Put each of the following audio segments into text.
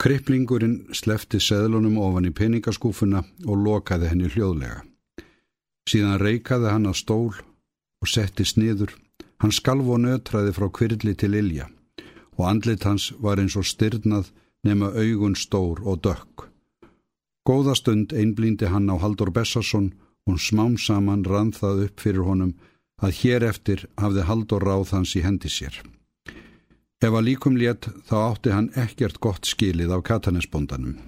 Kriplingurinn slefti seðlunum ofan í peningaskúfuna og lokaði henni hljóðlega. Síðan reikaði hann á stól og setti sniður. Hann skalv og nötraði frá kvirli til ilja og andlit hans var eins og styrnað nema augun stór og dökk. Góða stund einblýndi hann á Haldur Bessarsson og smám saman rann það upp fyrir honum að hér eftir hafði Haldur ráð hans í hendi sér. Ef að líkum létt þá átti hann ekkert gott skilið af katanesbondanum.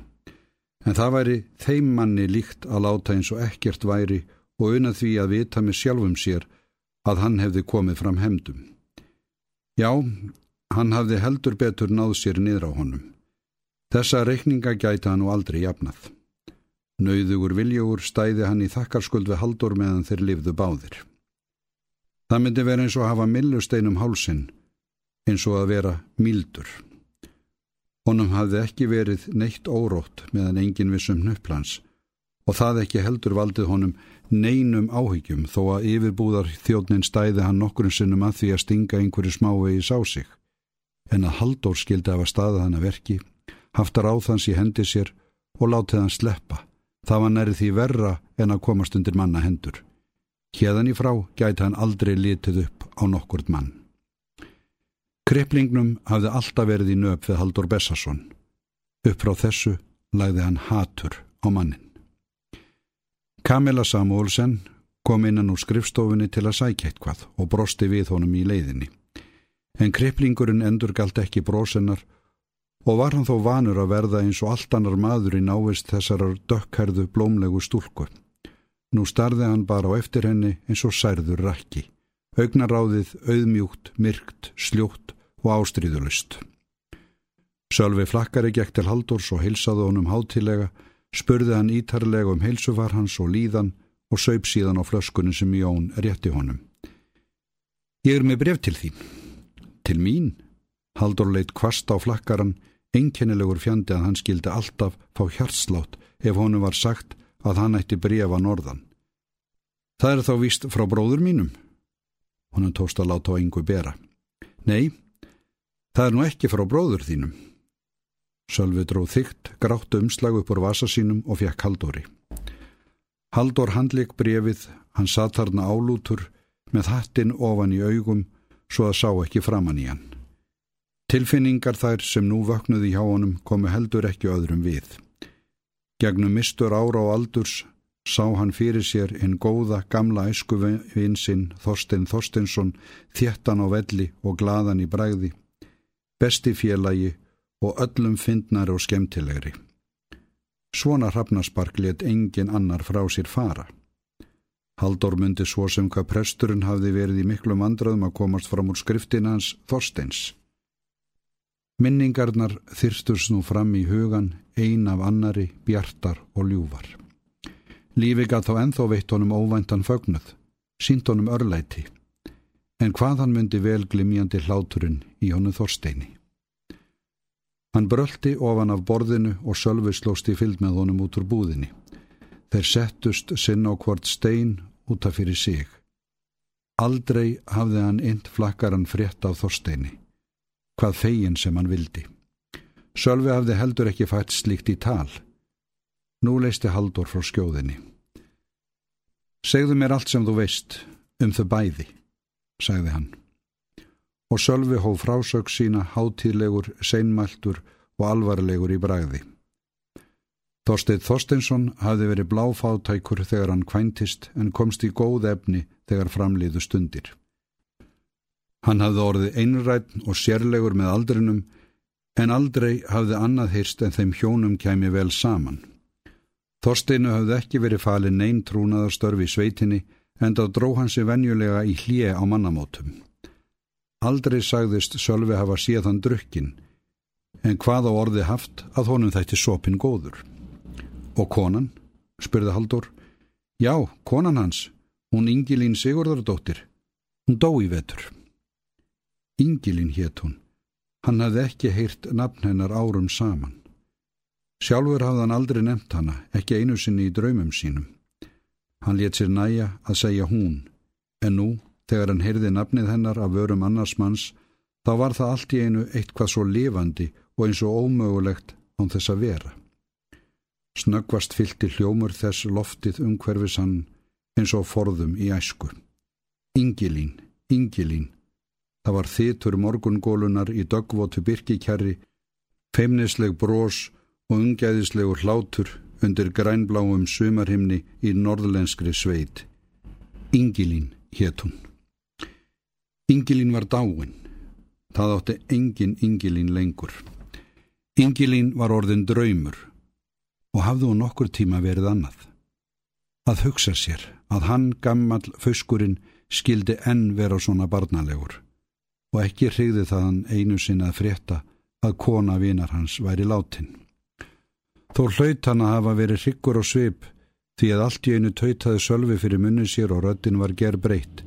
En það væri þeim manni líkt að láta eins og ekkert væri og unna því að vita með sjálfum sér að hann hefði komið fram hemdum. Já, hann hafði heldur betur náð sér niður á honum. Þessa reikninga gæti hann nú aldrei jafnað. Nauðugur viljugur stæði hann í þakkarskuld við haldur meðan þeir livðu báðir. Það myndi vera eins og hafa millusteinum hálsinn eins og að vera mildur. Honum hafði ekki verið neitt órótt meðan engin vissum nöfplans og það ekki heldur valdið honum neinum áhyggjum þó að yfirbúðar þjóðnin stæði hann nokkurinn sinnum að því að stinga einhverju smávegi sá sig. En að Halldór skildi af að staða hann að verki, haftar áþans í hendi sér og látið hann sleppa. Það var næri því verra en að komast undir manna hendur. Hérðan í frá gæti hann aldrei litið upp á nokkurt mann. Kriplingnum hafði alltaf verið í nöp við Haldur Bessarsson. Upp frá þessu lagði hann hatur á mannin. Kamila Samuelsen kom innan úr skrifstofunni til að sækja eitthvað og brosti við honum í leiðinni. En kriplingurinn endur galt ekki brosennar og var hann þó vanur að verða eins og allt annar maður í návist þessarar dökkhærðu blómlegu stúlku. Nú starði hann bara á eftir henni eins og særður rakki. Augnaráðið, auðmjúkt, myrkt, sljótt og ástríðulust. Sölvi flakkari gekk til Haldórs og heilsaði honum hátilega, spurði hann ítarlega um heilsufar hans og líðan og saup síðan á flöskunni sem Jón rétti honum. Ég er með bref til þín. Til mín? Haldur leitt kvast á flakkaran, einkennilegur fjandi að hann skildi alltaf fá hjartslátt ef honum var sagt að hann ætti brefa norðan. Það er þá víst frá bróður mínum, Honum tóst að láta á yngu bera. Nei, það er nú ekki frá bróður þínum. Sölvi dróð þygt, grátt umslag upp úr vasa sínum og fekk Haldóri. Haldór handleik brefið, hann satt harna álútur með hattin ofan í augum svo að sá ekki framann í hann. Tilfinningar þær sem nú vöknuði hjá honum komu heldur ekki öðrum við. Gegnum mistur ára og aldurs sá hann fyrir sér einn góða gamla æskuvinsinn Þorstein Þorsteinsson þéttan á velli og gladan í bræði, besti félagi og öllum fyndnar og skemmtilegri. Svona hrafnaspark let engin annar frá sér fara. Haldur myndi svo sem hvað presturinn hafði verið í miklu vandraðum að komast fram úr skriftinans Þorsteins. Minningarnar þyrsturs nú fram í hugan ein af annari, bjartar og ljúvar. Lífi gað þá enþá veitt honum óvæntan fögnuð, sínt honum örlæti, en hvað hann myndi vel glimjandi hláturinn í honum Þorsteini. Hann bröldi ofan af borðinu og sölvi slóst í fylg með honum út úr búðinni. Þeir settust sinn á hvort stein út af fyrir sig. Aldrei hafði hann int flakkaran frétt af Þorsteini, hvað fegin sem hann vildi. Sölvi hafði heldur ekki fætt slíkt í tal, Nú leisti Haldur frá skjóðinni. Segðu mér allt sem þú veist um þau bæði, sagði hann. Og Sölvi hóf frásög sína hátíðlegur, seinmæltur og alvarlegur í bræði. Þorstein Þorsteinsson hafði verið bláfátækur þegar hann kvæntist en komst í góð efni þegar framliðu stundir. Hann hafði orðið einrætt og sérlegur með aldrinum en aldrei hafði annað heyrst en þeim hjónum kæmi vel saman. Þorsteinu hafði ekki verið falin neyn trúnaðarstörfi í sveitinni en þá dró hann sig venjulega í hlje á mannamótum. Aldrei sagðist Sölvi hafa síðan drukkin, en hvað á orði haft að honum þætti sopin góður. Og konan, spurði Haldur, já, konan hans, hún Ingilín Sigurðardóttir, hún dó í vetur. Ingilín hétt hún, hann hafði ekki heyrt nafn hennar árum saman. Sjálfur hafði hann aldrei nefnt hana, ekki einu sinni í draumum sínum. Hann let sér næja að segja hún, en nú, þegar hann heyrði nafnið hennar af vörum annars manns, þá var það allt í einu eitthvað svo lifandi og eins og ómögulegt án þess að vera. Snöggvast fylti hljómur þess loftið umhverfisann eins og forðum í æsku. Ingilín, Ingilín. Það var þitur morgungólunar í dögvotu byrkikjarri, feimnisleg brós og ungæðislegur hlátur undir grænbláum sumarhimni í norðlenskri sveit. Ingilín hétt hún. Ingilín var dáin. Það átti engin Ingilín lengur. Ingilín var orðin draumur og hafði hún okkur tíma verið annað. Að hugsa sér að hann gammal föskurinn skildi enn vera svona barnalegur og ekki hrigði það hann einu sinna að frétta að kona vinar hans væri látin. Þó hlaut hann að hafa verið hryggur og svip því að allt í einu tautaði sölvi fyrir munni sér og röttin var ger breytt.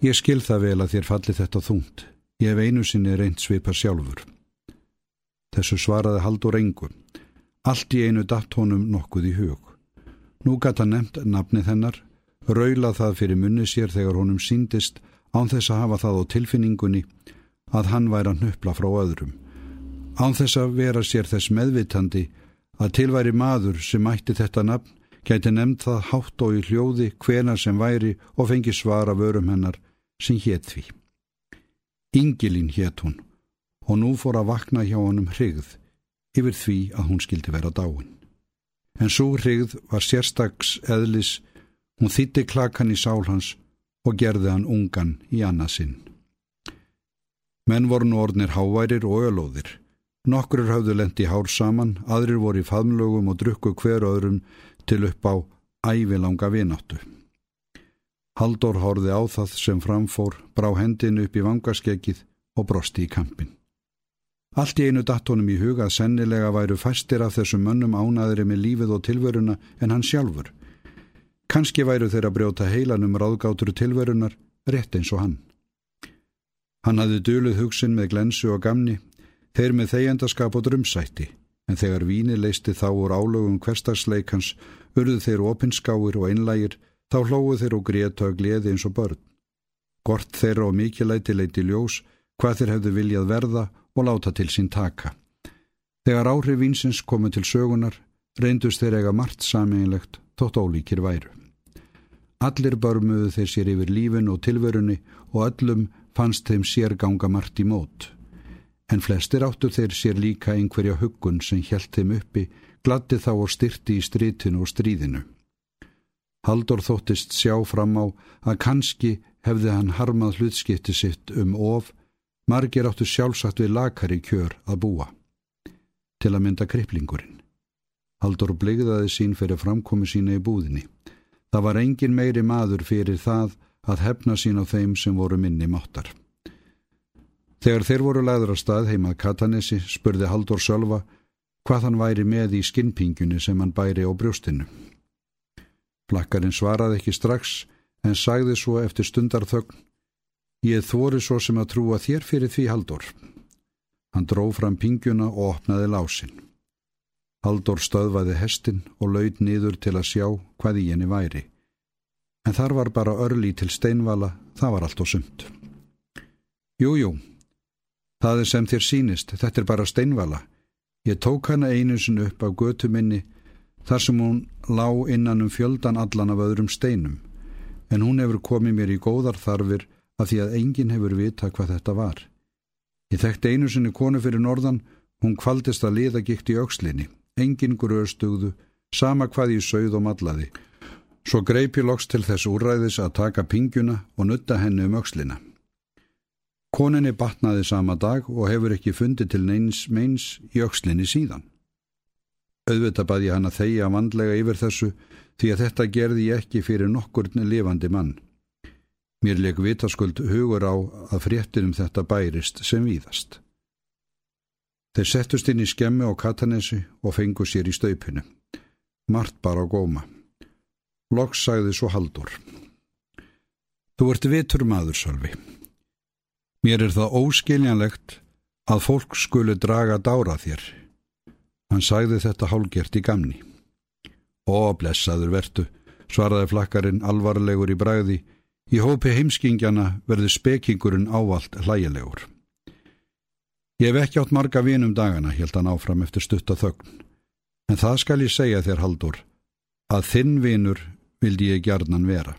Ég skil það vel að þér falli þetta þungt. Ég hef einu sinni reynd svipa sjálfur. Þessu svaraði Haldur engum. Allt í einu datt honum nokkuð í hug. Nú gata nefnt nafnið hennar, raula það fyrir munni sér þegar honum síndist án þess að hafa það á tilfinningunni að hann væri að nöppla frá öðrum. Án þess að vera sér þess meðvitandi að tilværi maður sem ætti þetta nafn gæti nefnt það hátt og í hljóði hvena sem væri og fengi svara vörum hennar sem hétt því. Ingilín hétt hún og nú fór að vakna hjá honum hrigð yfir því að hún skildi vera dáin. En svo hrigð var sérstags eðlis, hún þýtti klakan í sál hans og gerði hann ungan í annarsinn. Menn voru nú orðnir háværir og ölóðir. Nokkur hafðu lendi hár saman, aðrir voru í faðmlögum og drukku hver öðrum til upp á ævilanga vináttu. Haldur horði á það sem framfór, brá hendinu upp í vangaskeggið og brosti í kampin. Allt í einu datt honum í huga að sennilega væru fæstir af þessum mönnum ánaðri með lífið og tilveruna en hann sjálfur. Kanski væru þeirra brjóta heilanum ráðgátur tilverunar, rétt eins og hann. Hann hafði döluð hugsin með glensu og gamni, þeir með þeigjandaskap og drömsætti, en þegar víni leisti þá úr álögum hverstagsleikans, urðu þeir opinskáir og einlægir, þá hlóðu þeir og gréta og gleði eins og börn. Gort þeirra og mikillæti leiti ljós, hvað þeir hefðu viljað verða og láta til sín taka. Þegar áhrif vinsins komu til sögunar, reyndust þeir eiga margt sameinlegt þótt ólíkir væru. Allir börmuðu þeir sér yfir lífin og tilverunni og öllum fannst þeim sér ganga margt í mót. En flestir áttu þeir sér líka einhverja huggun sem hjælt þeim uppi, gladdi þá og styrti í strítinu og stríðinu. Haldur þóttist sjá fram á að kannski hefði hann harmað hlutskipti sitt um of Margir áttu sjálfsagt við lakari kjör að búa. Til að mynda kriplingurinn. Haldur bligðaði sín fyrir framkomi sína í búðinni. Það var engin meiri maður fyrir það að hefna sín á þeim sem voru minni máttar. Þegar þeir voru læður á stað heimað Katanesi spurði Haldur Sölva hvað hann væri með í skinnpingunni sem hann bæri á brjóstinu. Flakkarinn svaraði ekki strax en sagði svo eftir stundarþögn Ég þóri svo sem að trúa þér fyrir því Haldur. Hann dró fram pingjuna og opnaði lásin. Haldur stöðvaði hestin og laud niður til að sjá hvað í henni væri. En þar var bara örli til steinvala, það var allt og sumt. Jújú, jú, það er sem þér sínist, þetta er bara steinvala. Ég tók hana einu sin upp af götu minni þar sem hún lá innan um fjöldan allan af öðrum steinum. En hún hefur komið mér í góðar þarfir af því að enginn hefur vita hvað þetta var. Ég þekkti einu sinni konu fyrir norðan, hún kvaldist að liða gikt í aukslinni, enginn gröðstugðu, sama hvað ég sögð og matlaði. Svo greipi loks til þess úræðis að taka pingjuna og nutta henni um aukslina. Koninni batnaði sama dag og hefur ekki fundið til neins meins í aukslinni síðan. Auðvitað bað ég hann að þeia vandlega yfir þessu því að þetta gerði ég ekki fyrir nokkurni lifandi mann. Mér leik vitaskuld hugur á að fréttinum þetta bærist sem víðast. Þeir settust inn í skemmi og katanesi og fengu sér í staupinu. Mart bara á góma. Loks sagði svo haldur. Þú ert vitur maður, Sölvi. Mér er það óskiljanlegt að fólk skulu draga dára þér. Hann sagði þetta hálgert í gamni. Ó, blessaður vertu, svaraði flakkarinn alvarlegur í bræði, Í hópi heimskingjana verður spekingurinn ávalt hlægilegur. Ég hef ekki átt marga vinum dagana, held hann áfram eftir stutta þögn. En það skal ég segja þér, Haldur, að þinn vinur vildi ég gjarnan vera.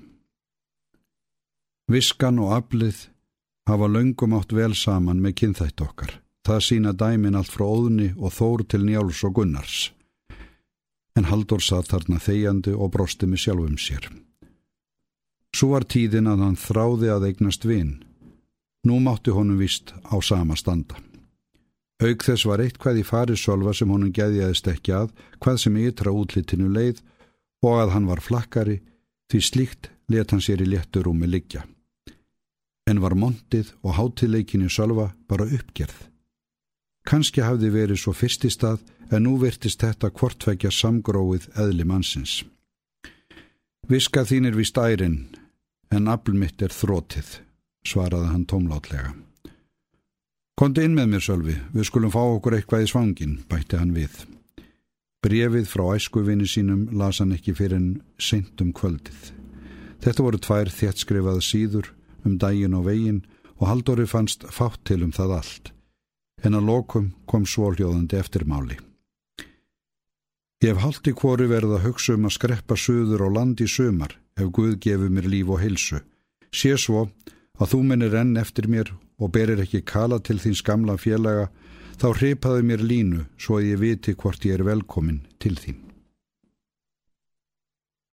Viskan og aflið hafa löngum átt vel saman með kynþætt okkar. Það sína dæmin allt frá óðni og þór til njáls og gunnars. En Haldur satt þarna þegjandi og brosti með sjálfum sér. Svo var tíðin að hann þráði að eignast vinn. Nú mátti honum vist á sama standa. Aug þess var eitt hvað í farisölva sem honum gæðjaðist ekki að, hvað sem ytra útlitinu leið og að hann var flakkari, því slíkt let hann sér í létturúmi liggja. En var montið og hátileikinu sölva bara uppgerð. Kanski hafði verið svo fyrst í stað en nú virtist þetta kvortveikja samgróið eðli mannsins. Viska þín er vist ærin, en afl mitt er þrótið, svaraði hann tómlátlega. Kondi inn með mér, Sölvi, við skulum fá okkur eitthvað í svangin, bætti hann við. Brefið frá æskuvinni sínum las hann ekki fyrir en seint um kvöldið. Þetta voru tvær þéttskrifaða síður um daginn og veginn og Haldóri fannst fátt til um það allt, en að lokum kom svóljóðandi eftirmáli. Ég hef haldi hvori verið að hugsa um að skreppa söður og land í sömar ef Guð gefur mér líf og heilsu. Sé svo að þú minnir enn eftir mér og berir ekki kala til þín skamla félaga, þá hripaði mér línu svo að ég viti hvort ég er velkomin til þín.